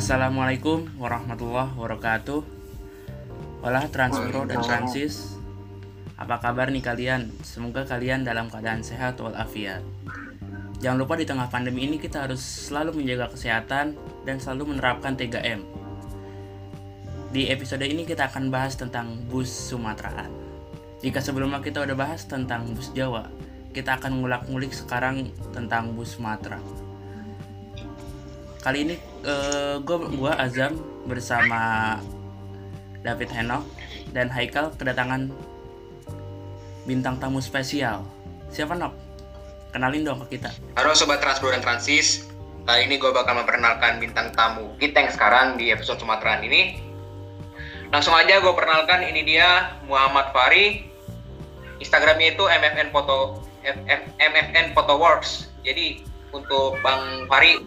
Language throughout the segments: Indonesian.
Assalamualaikum warahmatullahi wabarakatuh. Olah Transpro dan Transis. Apa kabar nih kalian? Semoga kalian dalam keadaan sehat walafiat. Jangan lupa di tengah pandemi ini kita harus selalu menjaga kesehatan dan selalu menerapkan 3M. Di episode ini kita akan bahas tentang bus Sumateraan. Jika sebelumnya kita udah bahas tentang bus Jawa, kita akan ngulak-ngulik sekarang tentang bus Sumatera. Kali ini uh, gue gua Azam bersama David Henok dan Haikal kedatangan bintang tamu spesial. Siapa Nok? Kenalin dong ke kita. Halo Sobat Transpro dan Transis. Kali ini gue bakal memperkenalkan bintang tamu kita yang sekarang di episode Sumateraan ini. Langsung aja gue perkenalkan, ini dia Muhammad Fari. Instagramnya itu MFN Foto MFN Photo Works. Jadi untuk Bang Fari,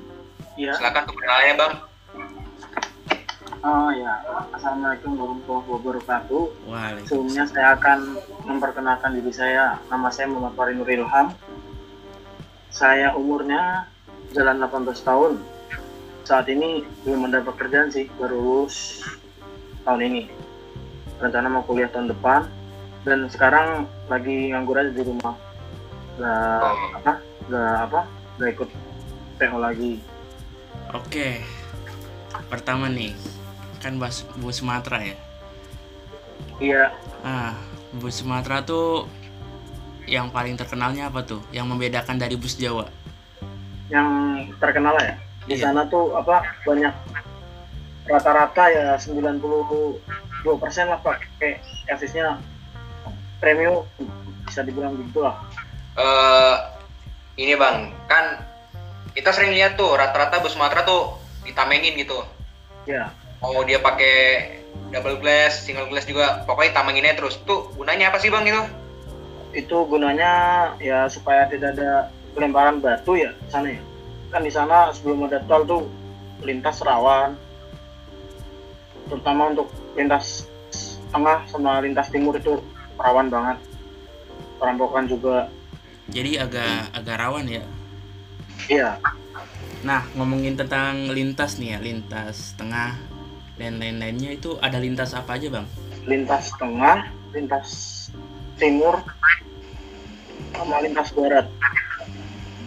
Iya. silakan untuk perkenalannya Bang. Oh ya, Assalamualaikum warahmatullahi wabarakatuh. Sebelumnya saya akan memperkenalkan diri saya. Nama saya Muhammad Farin Nur Ilham. Saya umurnya jalan 18 tahun. Saat ini belum mendapat pekerjaan sih, baru lulus tahun ini. Rencana mau kuliah tahun depan dan sekarang lagi nganggur aja di rumah. Gak Oh. apa? Gak apa? Gak ikut PO lagi. Oke. Pertama nih, kan bus, bus Sumatera ya. Iya, Ah, bus Sumatera tuh yang paling terkenalnya apa tuh? Yang membedakan dari bus Jawa? yang terkenal ya di Iya. sana tuh apa banyak rata-rata ya 92 persen lah pakai chassisnya premium bisa dibilang gitu lah Eh, ini Bang, kan kita sering lihat tuh rata-rata bus Sumatera tuh ditamengin gitu. ya mau dia pakai double glass, single glass juga, pokoknya tamenginnya terus. Tuh gunanya apa sih bang itu? itu gunanya ya supaya tidak ada pelemparan batu ya di sana ya kan di sana sebelum ada tol tuh lintas rawan terutama untuk lintas tengah sama lintas timur itu rawan banget perampokan juga Jadi agak agak rawan ya. Iya Nah, ngomongin tentang lintas nih ya, lintas tengah dan lain-lainnya itu ada lintas apa aja, Bang? lintas tengah, lintas timur, sama lintas barat.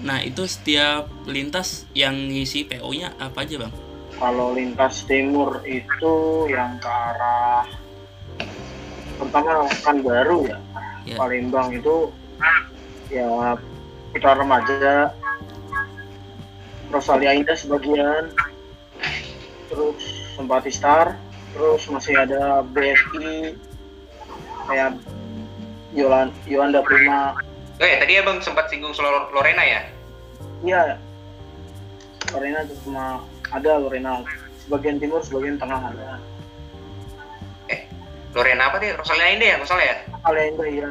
Nah, itu setiap lintas yang ngisi PO-nya apa aja, Bang? Kalau lintas timur itu yang ke arah pertama kan baru ya, Ya. Palembang itu ya putra remaja, Rosalia Indah sebagian, terus Sempati Star, terus masih ada BSI, kayak Yolan, Yolanda Prima, Eh tadi abang sempat singgung soal Lorena ya? Iya. Lorena cuma ada Lorena sebagian timur, sebagian tengah ada. Lorena apa sih? Rosalia Indah ya, Rosalia ya? Palembang ya.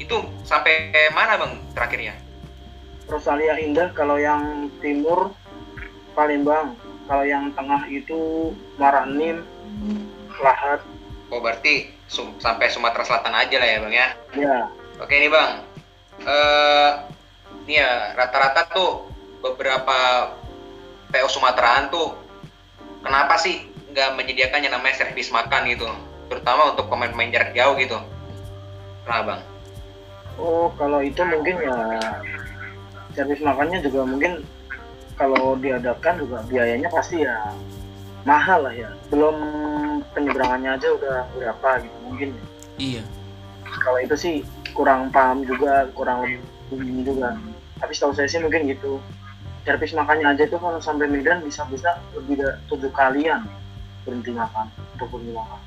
Itu sampai mana bang terakhirnya? Rosalia Indah kalau yang timur Palembang, kalau yang tengah itu Maranim, Lahat. Oh berarti sum- sampai Sumatera Selatan aja lah ya bang ya? Ya, Oke nih bang, eh nih ya rata-rata tuh beberapa PO Sumateraan tuh kenapa sih nggak menyediakan yang namanya servis makan gitu, terutama untuk pemain-pemain jarak jauh gitu. Kenapa bang? oh kalau itu mungkin ya servis makannya juga mungkin kalau diadakan juga biayanya pasti ya mahal lah ya. Belum penyeberangannya aja udah berapa gitu mungkin. Iya. kalau itu sih kurang paham juga kurang lebih juga tapi setahu saya sih mungkin gitu servis makannya aja tuh kalau sampai Medan bisa bisa lebih dari tujuh kalian berhenti makan untuk berhenti makan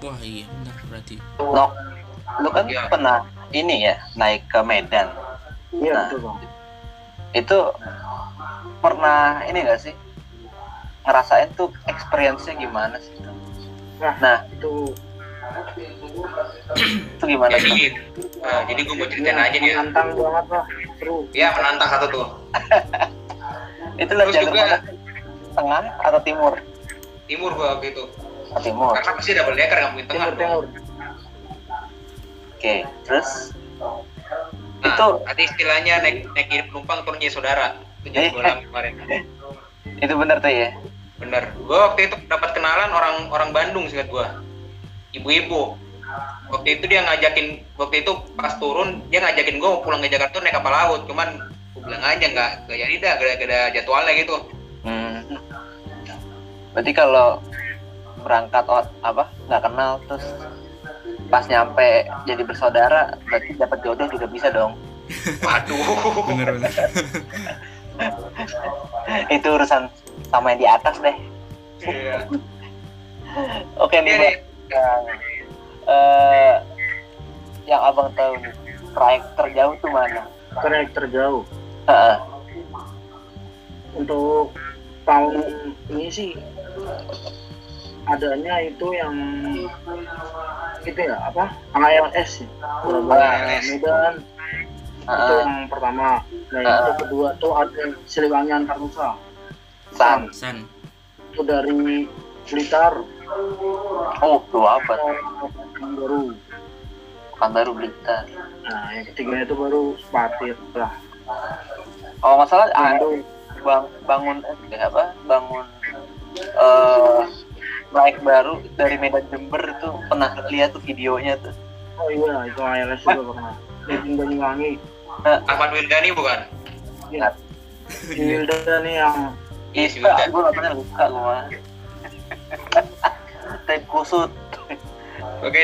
Wah, iya benar berarti. Nok, lu kan Iya. pernah ini ya naik ke Medan. iya Nah. betul bang Itu pernah ini gak sih ngerasain tuh experience-nya gimana sih? nah, Nah. itu Itu gimana? Jadi, eh, jadi gue mau ceritain aja nih ya. menantang banget lah seru Ya menantang satu tuh. Itu jalur juga- mana? Tengah atau timur? Timur gue waktu itu. Oh, timur. Karena pasti double decker nggak mungkin tengah. timur timur Oke, terus Nah, Itu- ada istilahnya naik naik kirim penumpang turunnya saudara. Itu jadi Eh. bola kemarin. itu bener tuh ya. bener gue waktu itu dapat kenalan orang orang Bandung singkat gue ibu-ibu waktu itu dia ngajakin waktu itu pas turun dia ngajakin gue pulang ke Jakarta naik kapal laut cuman gue bilang aja nggak nggak jadi dah ada jadwalnya gitu Hmm. Berarti kalau berangkat apa nggak kenal terus pas nyampe jadi bersaudara berarti dapat jodoh juga bisa dong. waduh bener bener Itu urusan sama yang di atas deh. Iya. Oke nih Bang. Yang, eh, yang abang tahu nih proyek terjauh tuh mana? Trek terjauh. Heeh. Untuk tahun ini sih adanya itu yang itu ya apa ALS ya Surabaya ALS. Medan itu Heeh. yang pertama nah yang Ah. itu kedua tuh ada Siliwangi Antar Nusa San. san itu dari Blitar Oh, abad. ke baru Bukan baru Blitar. nah yang ketiga itu baru Spatir lah Oh, masalah ah, itu bang bangun eh, apa? Bangun eh proyek baru dari Medan Jember itu pernah lihat tuh videonya tuh. oh iya itu ALS juga pernah. Di Banyuwangi Ahmad Wildani bukan? Ya di Wildan nih yang Iya, gue gak pernah luka gue mah. Tape kusut. oke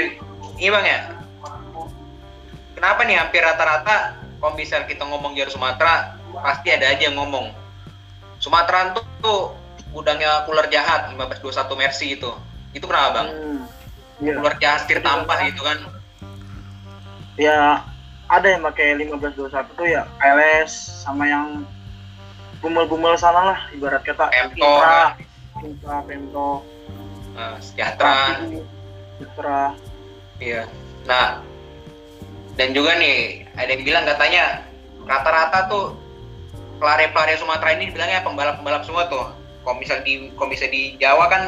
ini bang ya? Kenapa nih hampir rata-rata kalau misal kita ngomong jalur Sumatera pasti ada aja yang ngomong. Sumatera tuh, tuh gudangnya ular jahat 1521 Mercy gitu itu kenapa bang? Hmm, iya. ular jahat setir tampah gitu kan? Ya ada yang pakai 1521 tuh ya ALS sama yang gumel-gumel sana lah ibarat kata Pemto, Intra, Intra, Pemto, Nah, sejahtera. Intra, Iya. Nah, dan juga nih ada yang bilang katanya rata-rata tuh pelari-pelari Sumatera ini bilangnya pembalap-pembalap semua tuh. Kalau misal di kalau misal di Jawa kan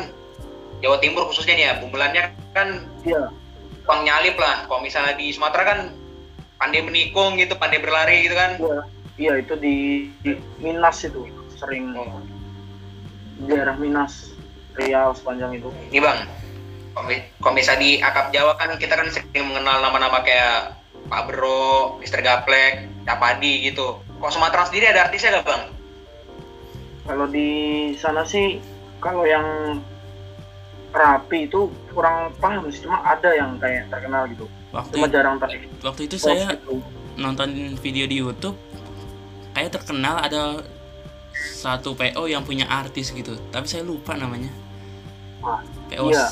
Jawa Timur khususnya nih ya, bumbelannya kan iya, pang nyalip lah. Kalau misalnya di Sumatera kan pandai menikung gitu, pandai berlari gitu kan. iya, iya itu di, di Minas itu sering Oh. di daerah Minas, Riau sepanjang itu. Ini bang, kalau mi- kalau misalnya di akap Jawa kan kita kan sering mengenal nama-nama kayak Pak Bro, Mister Gaplek, Capadi gitu. Kalau Sumatera sendiri ada artisnya nggak bang? Kalau di sana sih kalau yang rapi itu kurang paham sih, cuma ada yang kayak terkenal gitu. waktu Cuma jarang waktu itu saya gitu. nonton video di YouTube kayak terkenal ada satu PO yang punya artis gitu tapi saya lupa namanya Ah, PO iya.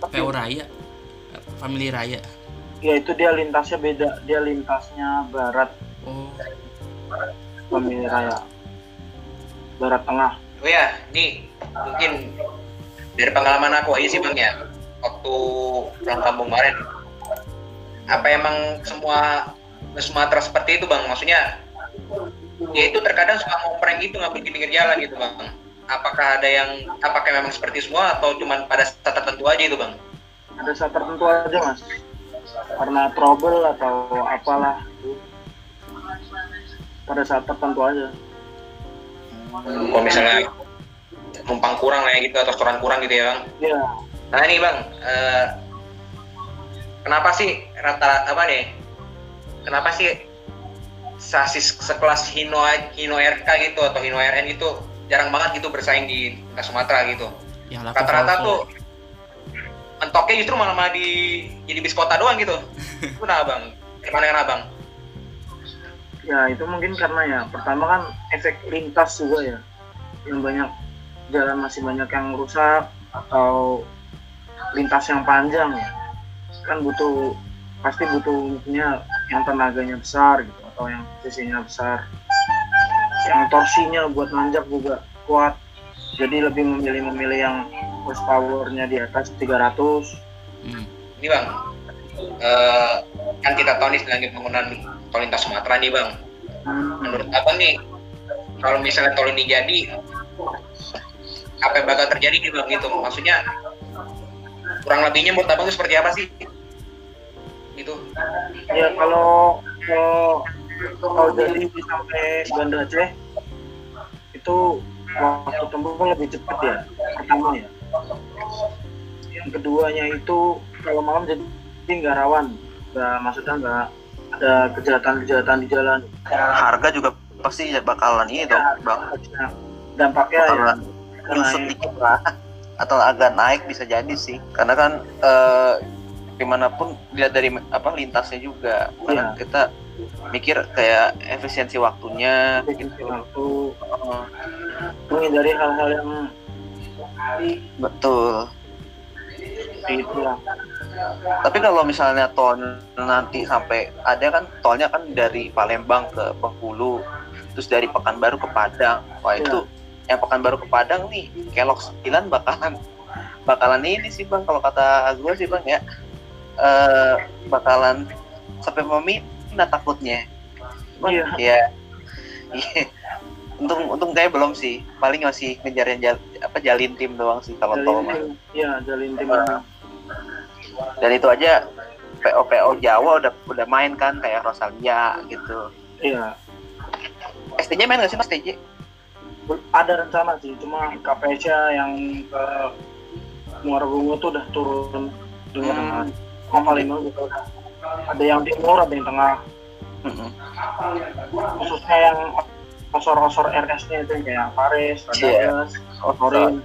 PO Raya Family Raya Ya itu dia lintasnya beda, dia lintasnya barat oh Pemilih Raya. Barat Tengah. Oh ya, nih mungkin dari pengalaman aku aja sih bang ya, waktu pulang kampung kemarin. Apa emang semua Sumatera seperti itu bang? Maksudnya, ya itu terkadang suka ngoprek gitu ngambil di pinggir jalan gitu bang. Apakah ada yang, apakah memang seperti semua atau cuma pada saat tertentu aja itu bang? Ada saat tertentu aja mas. Karena trouble atau apalah. Pada saat tertentu aja. Kalau misalnya numpang kurang lah ya gitu atau setoran kurang gitu ya bang? Ya, Nah ini bang, eh, kenapa sih rata apa nih? Kenapa sih sasis sekelas Hino Hino RK gitu atau Hino RN gitu jarang banget gitu bersaing di tingkat Sumatera gitu. laku Rata-rata tuh mentoknya justru malah malah di jadi bis kota doang gitu. Itu kenapa bang? Gimana kenapa bang? Ya itu mungkin karena ya pertama kan efek lintas juga ya. Yang banyak jalan masih banyak yang rusak atau lintas yang panjang ya. Kan butuh pasti butuhnya yang tenaganya besar gitu atau yang sisinya besar. Yang torsinya buat nanjak juga kuat. Jadi lebih memilih-memilih yang horsepower-nya di atas 300 Hmm. Ini bang, eh, kan kita tahu nih lagi pembangunan tol lintas Sumatera nih bang. Menurut abang nih kalau misalnya tol ini jadi apa yang bakal terjadi nih bang gitu? Maksudnya kurang lebihnya menurut abang itu seperti apa sih? Gitu. Ya kalau kalau kalau jadi sampai Banda Aceh itu waktu tempuh lebih cepat ya pertama ya. Yang keduanya itu kalau malam jadi nggak rawan nggak maksudnya nggak ada kejahatan-kejahatan di jalan. Harga juga pasti bakalan ini dong bang. Nah, dampaknya ya bakalan nyusut dikit lah. Atau agak naik bisa jadi sih. Karena kan eh, gimana pun dilihat dari apa lintasnya juga. Karena Iya. kita mikir kayak efisiensi waktunya jadi gitu. waktu Eh, menghindari hal-hal yang betul. Itu lah tapi kalau misalnya tol nanti sampai ada kan tolnya kan dari Palembang ke Bengkulu terus dari Pekanbaru ke Padang wah itu yang Pekanbaru ke Padang nih kelok 9 bakalan bakalan ini sih bang kalau kata gue sih bang ya eh bakalan sampai meminta takutnya Cuman, Iya. ya iya. untung untung kayak belum sih paling masih ngejar yang jal, apa jalin tim doang sih kalau tol mah. tim ya jalin tim. Dan itu aja PO PO Jawa udah udah main kan kayak Rosalia gitu. Iya. STJ main gak sih mas STJ ada rencana sih cuma KPS yang ke Muara Bungo tuh udah turun. Dengan Hmm. Mavalino gitu. Ada yang timur ada yang tengah. Mm-mm. khususnya yang osor-osor RS-nya itu yang kayak Paris, Iya. Radagas, oh Torin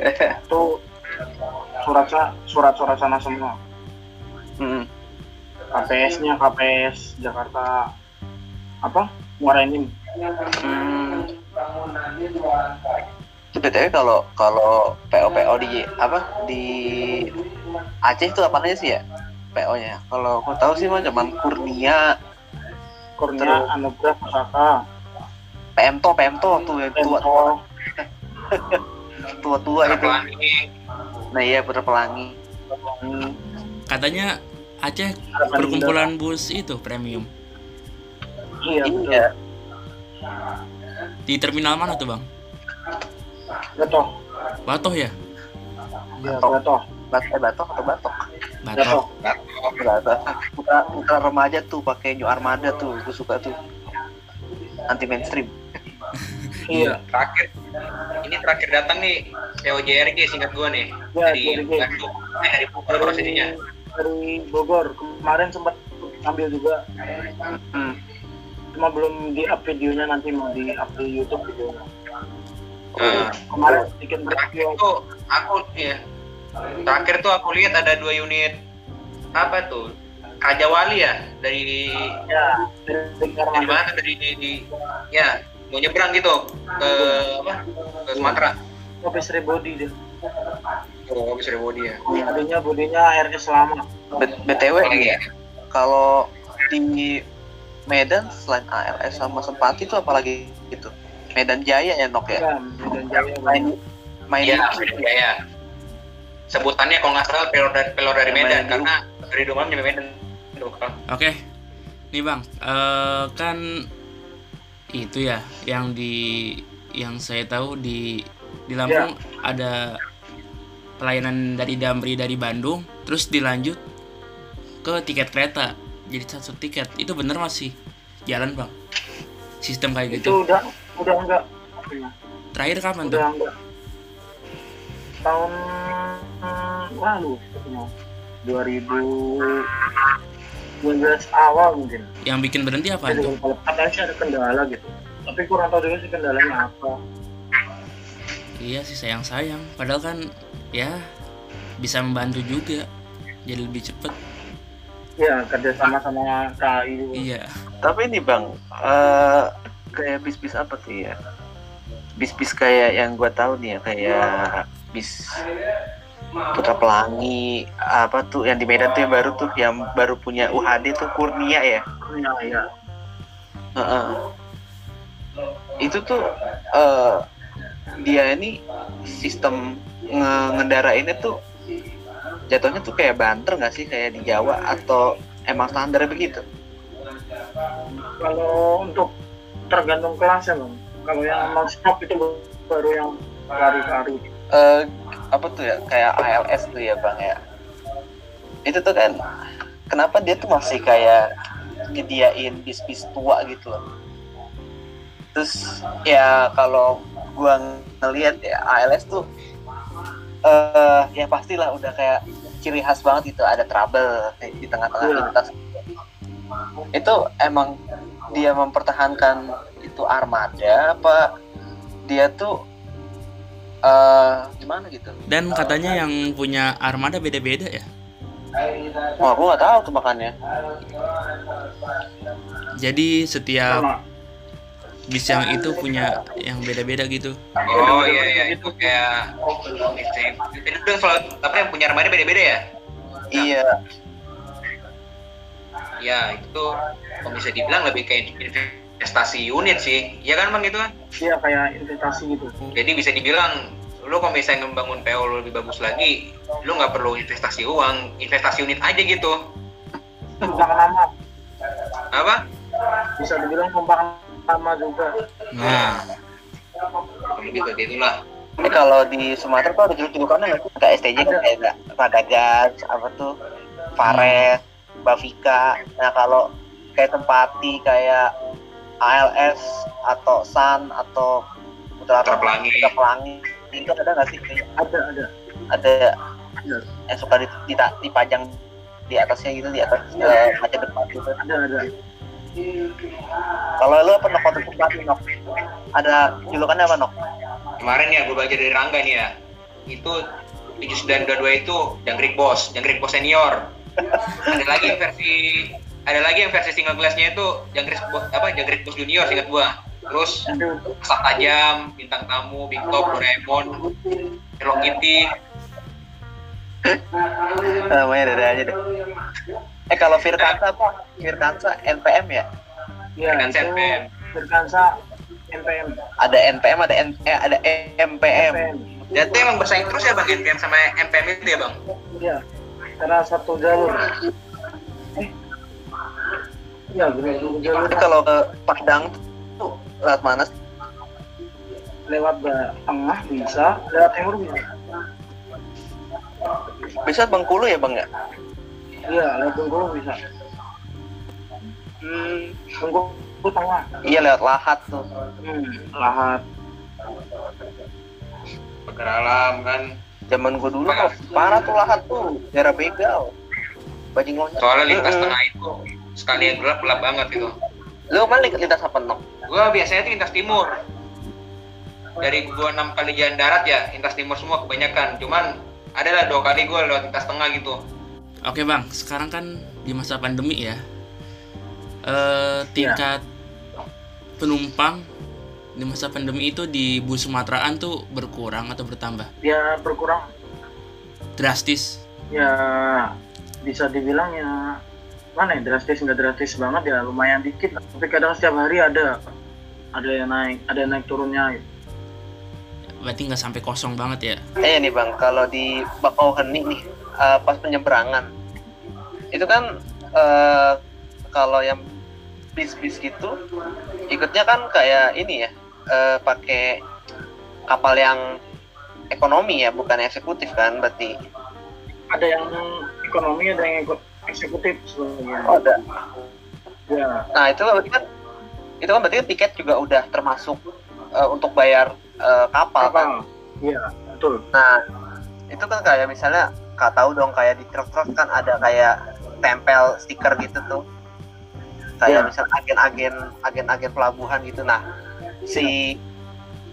itu surat surat-surat sana semua. Mm. KPS-nya KPS Jakarta apa? Muara Enim. Hmm. Btw kalau kalau PO PO di apa di Aceh itu apa aja sih ya PO nya kalau aku tahu sih mah cuman Kurnia. Kurnia Terus. Anugerah Pusaka. PMTO PMTO tuh yang tua. Tempo tua tua itu. Ini nah iya putra pelangi hmm, Katanya Aceh perkumpulan bus itu premium. iya iya Di terminal mana tuh, Bang? Gatoh Batoh ya? ya Gatoh. Gatoh Bat eh batok atau batok Batoh. Gatoh Batok putra putra remaja tuh pakai New Armada tuh gue suka tuh anti mainstream iya. Terakhir. Ini terakhir datang nih POJRG singkat gua nih. Ya, dari. Bandung eh, dari Bogor prosesnya dari Bogor. Kemarin sempat ambil juga. Hmm. cuma belum di up videonya nanti mau di up di YouTube videonya. Nah, kemarin bikin terakhir tuh aku ya terakhir tuh aku lihat ada dua unit apa tuh? Raja Wali ya? Dari ya dari dari mana? Dari di, di- ya mau nyebrang gitu ke apa? Ke Sumatera. Kopi Sri Body dia. Oh bisa dari body ya. Adanya bodinya RS lama B- btw apa lagi ya kalau di Medan selain ALS sama Sempati itu apalagi gitu? Medan Jaya ya nok ya? Ya Medan Jaya main main Iya, Medan Jaya. Sebutannya kalau nggak salah pelor dari pelor dari Medan Medan karena dari nyampe Medan. Oke. Nih, Bang. eh, kan itu ya yang di yang saya tahu di di Lampung ya. ada pelayanan dari Damri dari Bandung terus dilanjut ke tiket kereta jadi satu tiket. Itu bener masih jalan bang? Sistem kayak gitu. itu gitu udah udah enggak terakhir kapan udah tuh? enggak. tahun lalu 2000 15 awal mungkin. Yang bikin berhenti apa itu? katanya sih ada kendala gitu. Tapi kurang tahu juga sih kendalanya apa. Iya sih sayang-sayang. Padahal kan ya bisa membantu juga. Jadi lebih cepet. Iya kerja sama sama KAI iya. Tapi ini bang uh, kayak bis-bis apa tuh ya? Bis-bis kayak yang gua tahu nih ya kayak bis Putra Pelangi apa tuh yang di Medan tuh yang baru tuh yang baru punya UHD tuh Kurnia ya ya ya Heeh. itu tuh eh, dia ini sistem nge- ngendarainnya tuh jatuhnya tuh kayak banter nggak sih kayak di Jawa atau emang standar begitu? kalau untuk tergantung kelasnya bang kalau yang non stop itu baru yang kari-kari Eh apa tuh ya kayak ALS tuh ya bang ya? Itu tuh kan kenapa dia tuh masih kayak nyediain bis-bis tua gitu loh? Terus ya kalau gua ngelihat ya ALS tuh eh ya pastilah udah kayak ciri khas banget itu ada trouble di tengah-tengah Iya. lintas itu emang dia mempertahankan itu armada apa dia tuh eh gimana gitu Dan katanya yang punya armada beda-beda ya. wah gua nggak tahu tuh makanya Jadi setiap Sama. bis yang itu punya yang beda-beda gitu. Oh iya iya itu kayak Jadi udah selalu apa yang punya armada beda-beda ya? iya Ya itu kalau bisa dibilang lebih kayak investasi unit sih. Iya kan bang gitu kan? Iya kayak investasi gitu. Jadi bisa dibilang lu kalau misalnya membangun PO lu lebih bagus lagi, lu nggak perlu investasi uang, investasi unit aja gitu. Kompak lama. Apa? Bisa dibilang kompak lama juga. Nah, Lebih ke gitulah. ini kalau di Sumatera tuh ada julukannya nggak sih? kayak STJ kan kayak Radagas apa tuh Fares Bavika nah kalau kayak Tempati kayak ALS atau Sun atau Putra Putra Pelangi. Putra Pelangi itu ada nggak sih Ada ada. ada Iya. yang suka dipajang di atasnya gitu di atas eh, kaca depan gitu Ada ada. kalau lu apa nok untuk Tempati nok ada julukannya apa nok Kemarin ya gue belajar dari Rangga nih ya. Itu 7922 itu jangkrik bos, jangkrik bos senior. ada lagi versi ada lagi yang versi single glassnya itu jangkrik apa jangkrik bos junior singkat gua. Terus Ada. Sak Tajam, Bintang Tamu, Big Top, Doraemon, Hello Kitty. namanya ada aja deh eh kalau Firkansa apa Firkansa NPM ya Iya. Dengan itu CPM. Firkansa NPM. ada NPM ada N eh, ada MPM NPM. Itu emang bersaing terus ya bang NPM sama MPM itu ya bang? Iya. Karena satu jalur. Eh. Iya, kalau ke Padang tuh lewat mana sih? lewat tengah bisa, lewat timur bisa. bisa Bengkulu ya bang ya Iya, lewat Bengkulu bisa. hmm, Bengkulu tengah. iya lewat Lahat tuh Hmm, lahat. Pagar alam kan. zaman gua dulu parah tuh Lahat tuh daerah begal bajing loncat Soalnya lintas tengah itu sekali yang gelap gelap banget itu. lu mana link- lintas apa nok Gua biasanya tuh lintas timur. Dari gua enam kali jalan darat ya lintas timur semua kebanyakan. Cuman adalah dua kali gua lewat lintas tengah gitu. oke bang, sekarang kan di masa pandemi ya. Eh tingkat penumpang di masa pandemi itu di bus Sumateraan tuh berkurang atau bertambah? Dia berkurang. Drastis. Ya bisa dibilang ya mana ya drastis nggak drastis banget ya lumayan dikit tapi kadang setiap hari ada ada yang naik ada yang naik turunnya gitu. Berarti nggak sampai kosong banget ya? eh nih bang kalau di Bakauheni nih eh, pas penyeberangan itu kan eh, kalau yang bis-bis gitu ikutnya kan kayak ini ya eh, pakai kapal yang ekonomi ya bukan eksekutif kan berarti ada yang ekonomi ada yang ikut eksekutif sebenarnya oh, ada ya nah itu berarti kan itu kan berarti kan tiket juga udah termasuk eh, untuk bayar eh, kapal kan kapal iya betul Nah, itu kan kayak misalnya kak tahu dong kayak di truk-truk kan ada kayak tempel stiker gitu tuh. Kayak Iya. misal agen-agen agen-agen pelabuhan gitu. Nah, si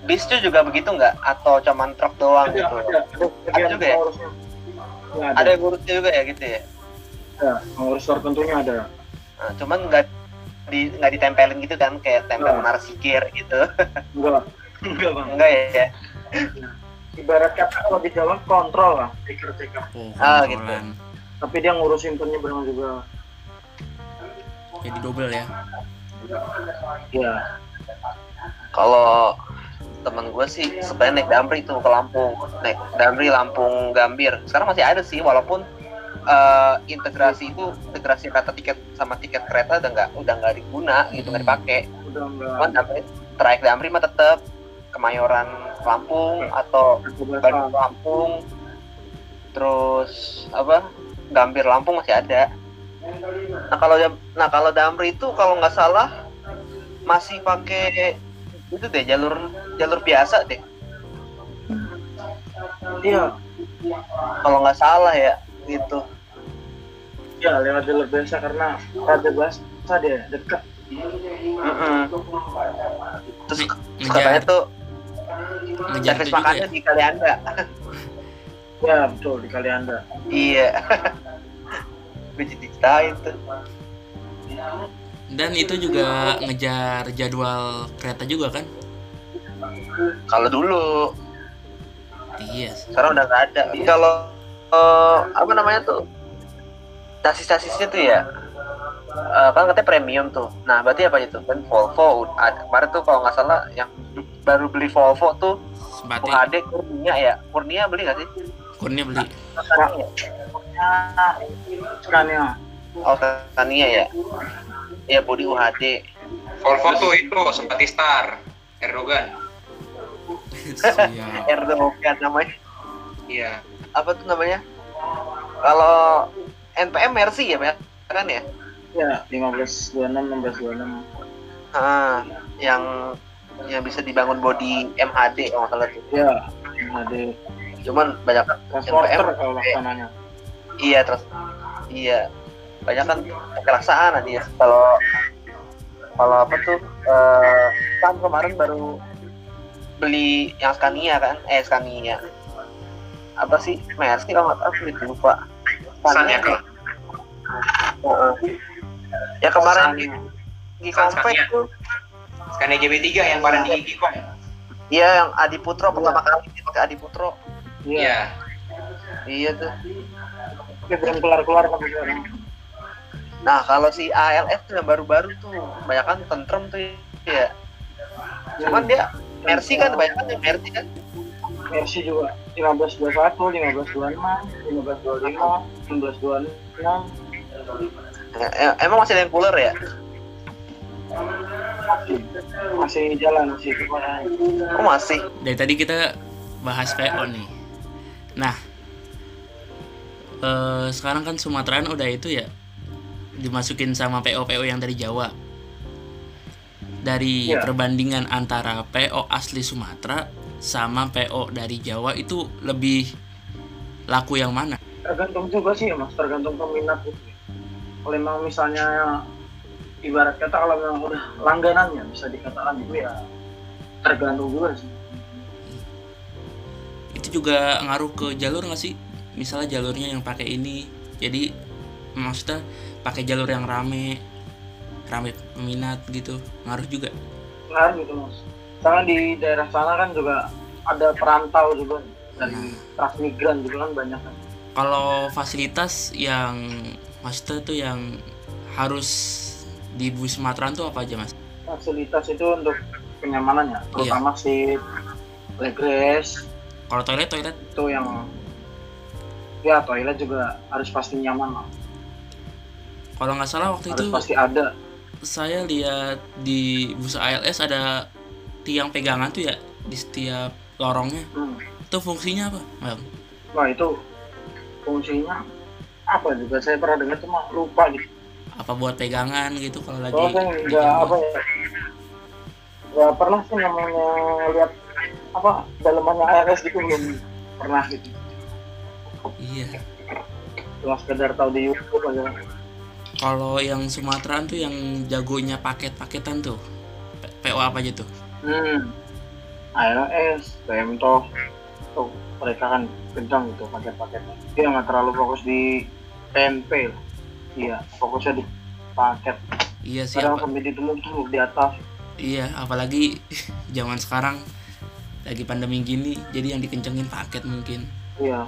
bis itu juga begitu nggak? Atau cuman truk doang ada gitu? ada ada juga ya? pengurusnya ya, ada, Ada yang ngurusnya juga ya gitu ya? Ada. pengurus tertentunya ada. Nah, cuman nggak di nggak ditempelin gitu kan kayak tempel Nggak. menara sikir gitu. Enggak enggak bang. Enggak ya. Ibarat kata kalau di jalan kontrol lah stiker stiker Oh, Ah, kontrolan. tapi dia ngurusin penyeberangan juga. Jadi double ya. ya kalau temen gue sih sebenarnya naik damri tuh ke Lampung. Naik damri Lampung Gambir. Sekarang masih ada sih walaupun eh, integrasi itu integrasi kata tiket sama tiket kereta udah nggak udah nggak diguna gitu nggak dipakai. Udah enggak cuman damri trayek damri mah tetap Kemayoran Lampung atau Bandung Lampung. Terus apa? Gambir Lampung masih ada. Nah kalau nah kalau Damri itu kalau nggak salah masih pakai itu deh jalur jalur biasa deh. Iya, kalau nggak salah ya gitu iya lewat jalur biasa karena Raja Basa dia dekat. Mm-mm. terus Nge- katanya ngejar tuh ngejar servis itu makannya ya di Kalianda Ya betul di Kalianda. iya gue jadi tuh dan itu juga ngejar jadwal kereta juga kan kalau dulu iya sih. sekarang udah nggak ada kalau eh, apa namanya tuh sasis-sasisnya tuh ya eh, kan katanya premium tuh. Nah berarti apa itu? Kan Volvo ada kemarin tuh kalau nggak salah yang baru beli Volvo tuh Sempati UHD Kurnia ya? Kurnia beli nggak sih? Kurnia beli. Scania. oh Tania ya? Iya body UHD Volvo tuh itu sempat Star. Erdogan. Erdogan namanya. Iya. Apa tuh namanya? Kalau NPM Mercy ya kan ya? Ya 1526 1626. ah yang yang bisa dibangun body MHD kalau nggak salah tuh. Ya ada cuman banyak transporter NPM. kalau laksananya. iya terus iya. Banyak kan kelaksaan aja ya. Kalau kalau apa tuh eh, kan kemarin baru beli yang Scania kan? Eh Scania. Apa sih? Mercy kalau nggak tahu gitu lupa Scania kan Heeh. ya kemarin di, di. Compact tuh Scania JB3 yang kemarin di Gikom iya yang Adi Putro pertama kali pakai Adi Putro. Iya. iya. Iya tuh. Ini belum keluar-keluar sekarang. nah kalau si ALS tuh yang baru-baru tuh banyak kan tentrem tuh ya. Cuman dia Mercy kan banyak kan yang Mercy kan? Mercy juga 1521, 1526, 1525, 1626 Ya, em- emang masih ada yang cooler ya masih jalan masih kemarin. oh masih dari tadi kita bahas PO nih nah eh, sekarang kan Sumateraan udah itu ya dimasukin sama PO-PO yang dari Jawa dari Iya. perbandingan antara PO asli Sumatera sama PO dari Jawa itu lebih laku yang mana Tergantung juga sih mas, tergantung peminat gitu. Kalau memang misalnya ibarat kata kalau memang udah langganannya bisa dikatakan gitu ya tergantung juga sih. itu juga ngaruh ke jalur nggak sih misalnya jalurnya yang pakai ini jadi maksudnya pakai jalur yang rame rame peminat gitu ngaruh juga Ngaruh gitu mas. Soalnya di daerah sana kan juga ada perantau juga dari transmigran juga kan banyak kan. kalau fasilitas yang maksudnya tuh yang harus di bus Sumatera tuh apa aja mas? Fasilitas itu untuk kenyamanannya, terutama seat, legress, kalau toilet toilet? Itu yang ya toilet juga harus pasti nyaman lah. kalau nggak salah waktu harus itu pasti ada. saya lihat di bus ALS ada tiang pegangan tuh ya di setiap lorongnya. Hmm. itu fungsinya apa bang? Wah itu fungsinya apa juga? Saya pernah dengar cuma lupa gitu. Apa buat pegangan gitu kalau lagi soalnya saya nggak apa ya? Nggak pernah sih namanya lihat apa dalamannya ARS gitu belum pernah gitu. Iya. Cuma sekedar tahu di YouTube aja. Kalau yang Sumatera tuh yang jagonya paket-paketan tuh PO apa aja tuh hmm. ALS Pemto tuh mereka kan kencang gitu paket-paketnya. Dia nggak terlalu fokus di PMP lah. iya fokusnya di paket. Iya sih kadang apa- sampai ditumpuk-tumpuk di atas. Iya apalagi zaman sekarang lagi pandemi gini jadi yang dikencengin paket mungkin. Iya.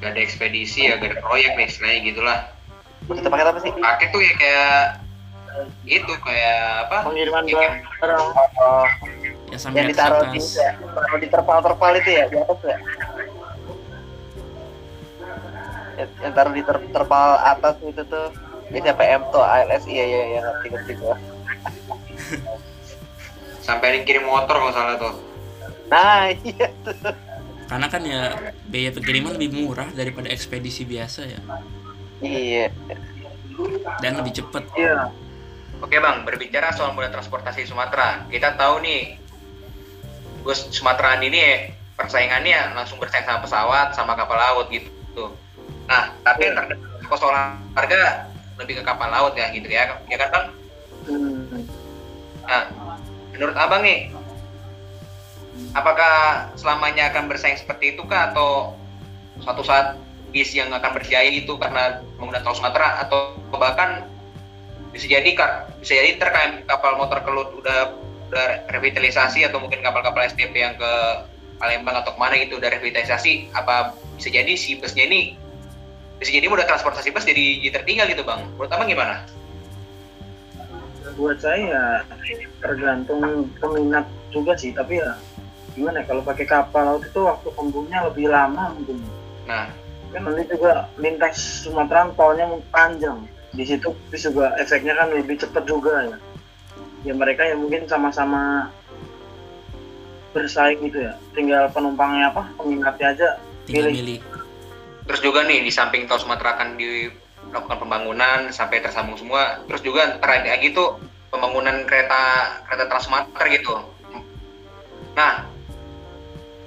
Gak ada ekspedisi ya gak ada proyek nih istilahnya gitulah. Maksudnya pakai apa sih? Paket tuh ya kayak itu kayak apa? Pengiriman Ya, barang. Oh, ya sampai yang ditaruh di atas ya, taruh di terpal-terpal itu ya di atas ya? Yang, yang taruh di ter- terpal atas itu tuh biasanya PM tuh ALS iya iya iya ngerti ngerti gua. Sampai dikirim motor kalau salah tuh. Nah iya tuh. Karena kan ya biaya pengiriman lebih murah daripada ekspedisi biasa ya. Iya. Dan lebih cepet. Iya Oke bang, berbicara soal moda transportasi Sumatera, kita tahu nih, bus Sumateraan ini persaingannya langsung bersaing sama pesawat, sama kapal laut gitu. Nah, tapi terdekat soal harga lebih ke kapal laut ya gitu ya, ya kan bang? Hmm. Nah, menurut abang nih, apakah selamanya akan bersaing seperti itu kah atau suatu saat bis yang akan berjaya itu karena menggunakan tol Sumatera atau bahkan bisa jadi Kak, bisa jadi kayak kapal motor kelut udah udah revitalisasi atau mungkin kapal-kapal STP yang ke Palembang atau ke mana gitu udah revitalisasi apa bisa jadi si busnya ini bisa jadi moda transportasi bus jadi, jadi tertinggal gitu bang? Menurut abang gimana? buat saya ya tergantung peminat juga sih tapi ya gimana ya, kalau pakai kapal laut itu waktu tempuhnya lebih lama mungkin. Nah, kan nanti juga lintas Sumatera tolnya panjang di situ bis juga efeknya kan lebih cepat juga ya ya mereka ya mungkin sama-sama bersaing gitu ya tinggal penumpangnya apa peminatnya aja Pilih. milih terus juga nih di samping tol Sumatera akan dilakukan pembangunan sampai tersambung semua terus juga ada lagi tuh pembangunan kereta kereta Trans Sumatera gitu nah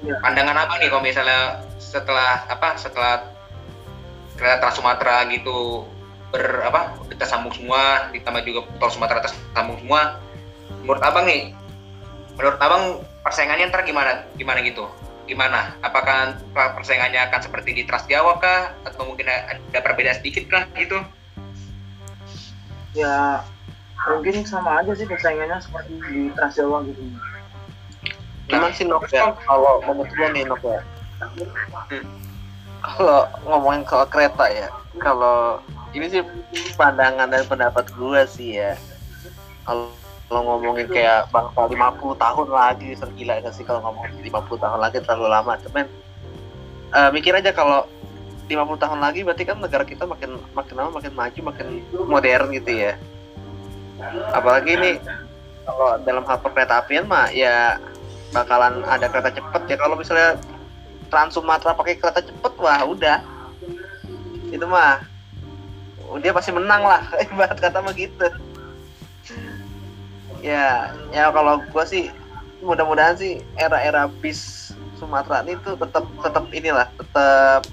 Ya. pandangan apa nih kalau misalnya setelah apa setelah kereta Trans Sumatera gitu ber apa udah tersambung semua ditambah juga tol Sumatera tersambung semua menurut abang nih menurut abang persaingannya ntar gimana gimana gitu gimana? Apakah persaingannya akan seperti di Trans Jawa kah? Atau mungkin ada perbedaan sedikit kah gitu? ya mungkin sama aja sih persaingannya seperti di Trans Jawa gitu Cuman sih Nok ya, kalau menurut gue nih Nok ya. Kalau ngomongin soal kereta ya, kalau ini sih pandangan dan pendapat gue sih ya. Kalau ngomongin kayak bangsa 50 tahun lagi, sergila gak sih kalau ngomongin 50 tahun lagi terlalu lama. Cuman eh, mikir aja kalau 50 tahun lagi berarti kan negara kita makin makin lama makin maju, makin modern gitu ya. Apalagi ini kalau dalam hal perkereta apian mah ya bakalan ada kereta cepet ya kalau misalnya Trans Sumatera pakai kereta cepet wah udah itu mah dia pasti menang lah. Ibarat kata mah gitu ya ya kalau gua sih mudah-mudahan sih era-era bis Sumatera ini tuh tetap tetap inilah tetap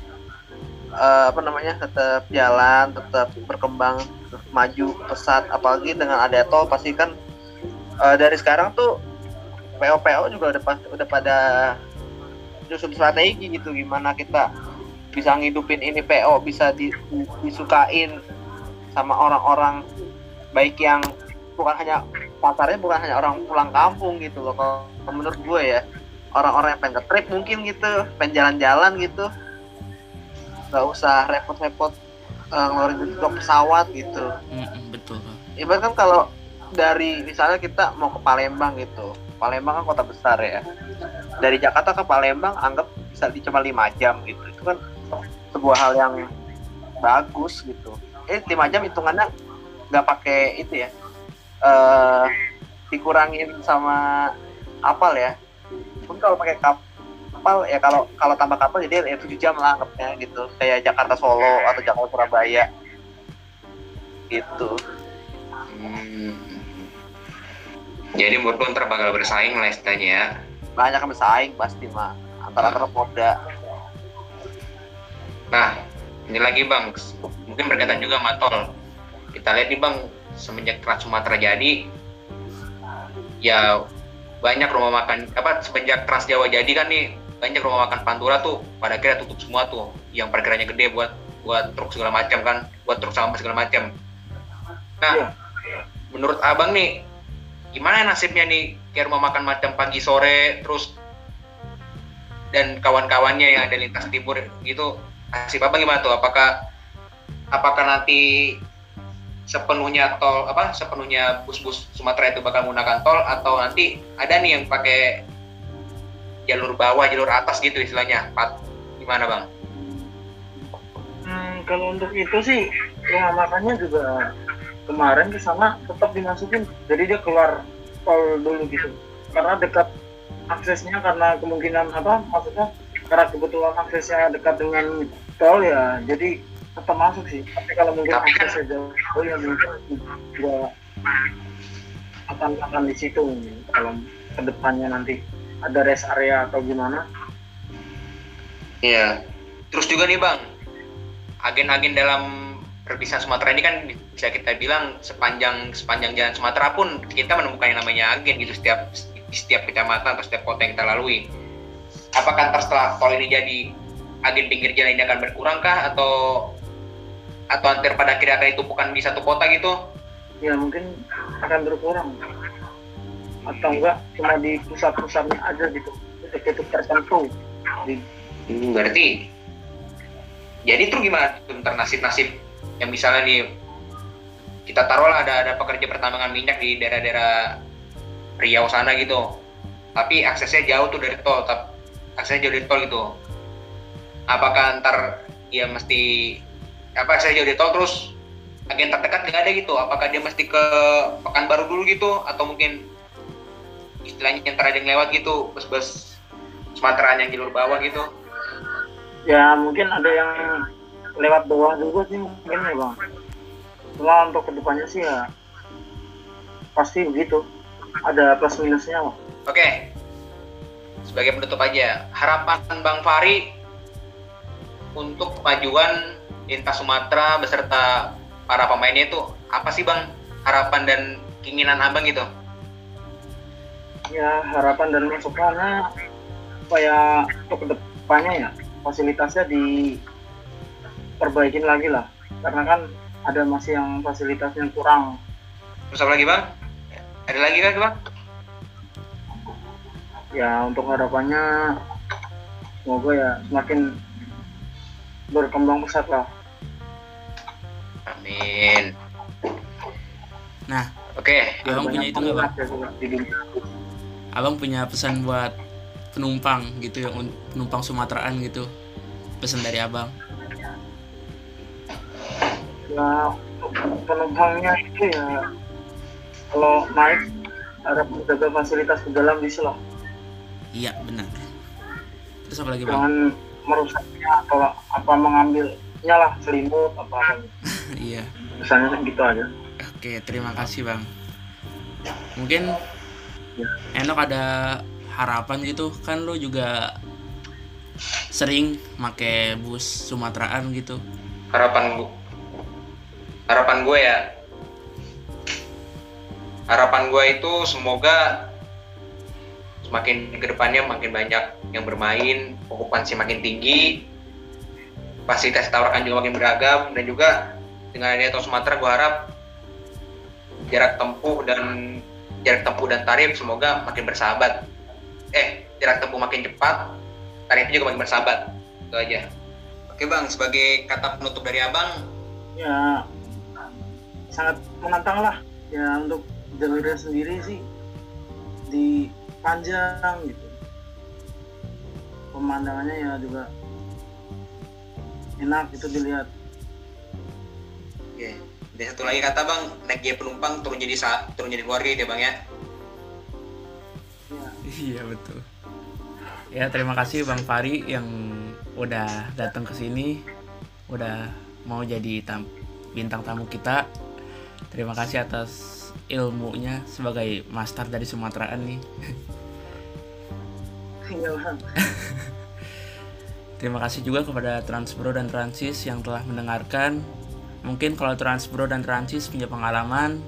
eh, apa namanya tetap jalan tetap berkembang maju pesat. Apalagi dengan ada tol pasti kan eh, dari sekarang tuh PO-PO juga udah udah pada nyusun strategi gitu gimana kita bisa ngidupin ini PO bisa di- disukain sama orang-orang baik yang bukan hanya pasarnya bukan hanya orang pulang kampung gitu loh. Kalau menurut gue ya orang-orang yang pengen ke trip mungkin gitu pengen jalan-jalan gitu. Nggak usah repot-repot eh, ngeluarin duit pesawat gitu. Mm-mm, betul ibarat kan kalau dari misalnya kita mau ke Palembang gitu. Palembang kan kota besar ya. Dari Jakarta ke Palembang anggap bisa di cuma lima jam gitu. Itu kan sebuah hal yang bagus gitu. Eh lima jam hitungannya nggak pakai itu ya eh dikurangin sama kapal ya. Pun kalau pakai kapal ya kalau kalau tambah kapal jadi ya tujuh jam lah anggapnya gitu. Kayak Jakarta Solo atau Jakarta Surabaya. Gitu. Hmm. Jadi menurut lu ntar bakal bersaing lah istilahnya ya. banyak yang bersaing pasti mah antara antara Polda Nah, ini lagi bang, mungkin berkaitan juga sama tol. Kita lihat nih bang, semenjak Trans Sumatera jadi, ya banyak rumah makan, apa semenjak Trans Jawa jadi kan nih banyak rumah makan Pantura tuh pada akhirnya tutup semua tuh, yang parkirannya gede buat buat truk segala macam kan, buat truk sampah segala macam. Nah, menurut abang nih, gimana nasibnya nih kayak rumah makan macam pagi sore terus dan kawan-kawannya yang ada lintas timur gitu nasib abang gimana tuh? Apakah apakah nanti sepenuhnya tol apa sepenuhnya bus-bus Sumatera itu bakal menggunakan tol? Atau nanti ada nih yang pakai jalur bawah jalur atas gitu istilahnya? Pat, gimana bang? Hmm, kalau untuk itu sih rumah makannya juga kemarin ke sana tetap dimasukin. Jadi dia keluar tol dulu gitu. Karena dekat aksesnya karena kemungkinan apa maksudnya karena kebetulan aksesnya dekat dengan tol ya. Jadi tetap masuk sih. Tapi kalau mungkin Tapi kan- oh ya mungkin nggak akan akan di situ. Kalau ke depannya nanti ada rest area atau gimana. Iya. Terus juga nih bang, agen-agen dalam perpisahan Sumatera ini kan bisa kita bilang sepanjang sepanjang jalan Sumatera pun kita menemukan yang namanya agen gitu setiap setiap kecamatan atau setiap kota yang kita lalui. Apakah setelah tol ini jadi agen pinggir jalan ini akan berkurang kah? Atau atau hampir pada akhirnya akan ditumpukan di satu kota gitu? ya mungkin akan berkurang. Atau enggak cuma di pusat-pusatnya aja gitu. Titik-titik tertentu. Di Hmm, berarti jadi itu gimana tuh ntar nasib-nasib? Yang misalnya nih kita taruhlah ada ada pekerja pertambangan minyak di daerah-daerah Riau sana gitu. Tapi aksesnya jauh tuh dari tol tapi aksesnya jauh dari tol gitu apakah ntar dia mesti apa jauh dari tol terus agen terdekat nggak ada gitu. Apakah dia mesti ke Pekanbaru dulu gitu atau mungkin istilahnya yang ada yang lewat gitu bus-bus Sumatera yang jalur bawah gitu? Ya mungkin ada yang lewat bawah juga sih mungkin ya bang. Cuma untuk ke depannya sih ya pasti begitu. Ada plus minusnya lah Oke, sebagai penutup aja, harapan Bang Fari untuk kemajuan lintas Sumatera beserta para pemainnya itu apa sih Bang? Harapan dan keinginan Abang gitu? ya harapan dan masukannya supaya untuk ke depannya ya fasilitasnya diperbaikin lagi lah karena kan ada masih yang fasilitasnya kurang Terus apa lagi Bang? Ada lagi kan Bang? ya untuk harapannya semoga ya semakin berkembang pesat lah Amin. Nah, Oke, abang punya itu nggak bang? Abang punya pesan buat penumpang gitu yang penumpang Sumateraan gitu. Pesan dari abang. ya untuk penumpangnya itu ya kalau naik harap menjaga fasilitas di dalam bis lah Iya benar. Terus apa lagi bang? jangan merusaknya atau apa mengambilnya lah selimut apa apa iya. misalnya gitu aja Oke, terima kasih bang. Mungkin enak ada harapan gitu kan lo juga sering make bus Sumateraan gitu. harapan gue harapan gue ya harapan gue itu semoga semakin ke depannya makin banyak yang bermain okupansi makin tinggi fasilitas yang ditawarkan juga makin beragam dan juga dengan adanya tol Sumatera gue harap jarak tempuh dan jarak tempuh dan tarif semoga makin bersahabat. Eh jarak tempuh makin cepat tarifnya juga makin bersahabat. Itu aja. Oke bang sebagai kata penutup dari abang ya sangat menantang lah. Ya untuk jalurnya sendiri sih di panjang gitu pemandangannya ya juga enak gitu dilihat Oke. Dan satu lagi kata bang, naik dia penumpang turun jadi sa turun jadi keluarga gitu ya bang ya. ya Iya betul. Ya terima kasih Bang Fari yang udah datang ke sini, udah mau jadi tam- bintang tamu kita. Terima kasih atas ilmunya sebagai master dari Sumateraan nih. Terima kasih juga kepada Transbro dan Transis yang telah mendengarkan. Mungkin kalau Transbro dan Transis punya pengalaman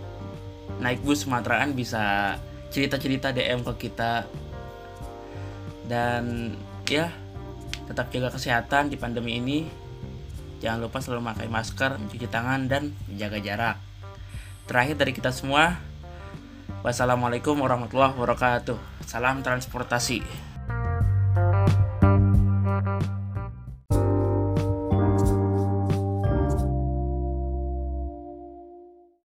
naik bus Sumateraan bisa cerita-cerita DM ke kita. Dan ya, tetap jaga kesehatan di pandemi ini. Jangan lupa selalu memakai masker, mencuci tangan, dan menjaga jarak. Terakhir dari kita semua, wassalamualaikum warahmatullahi wabarakatuh. Salam transportasi.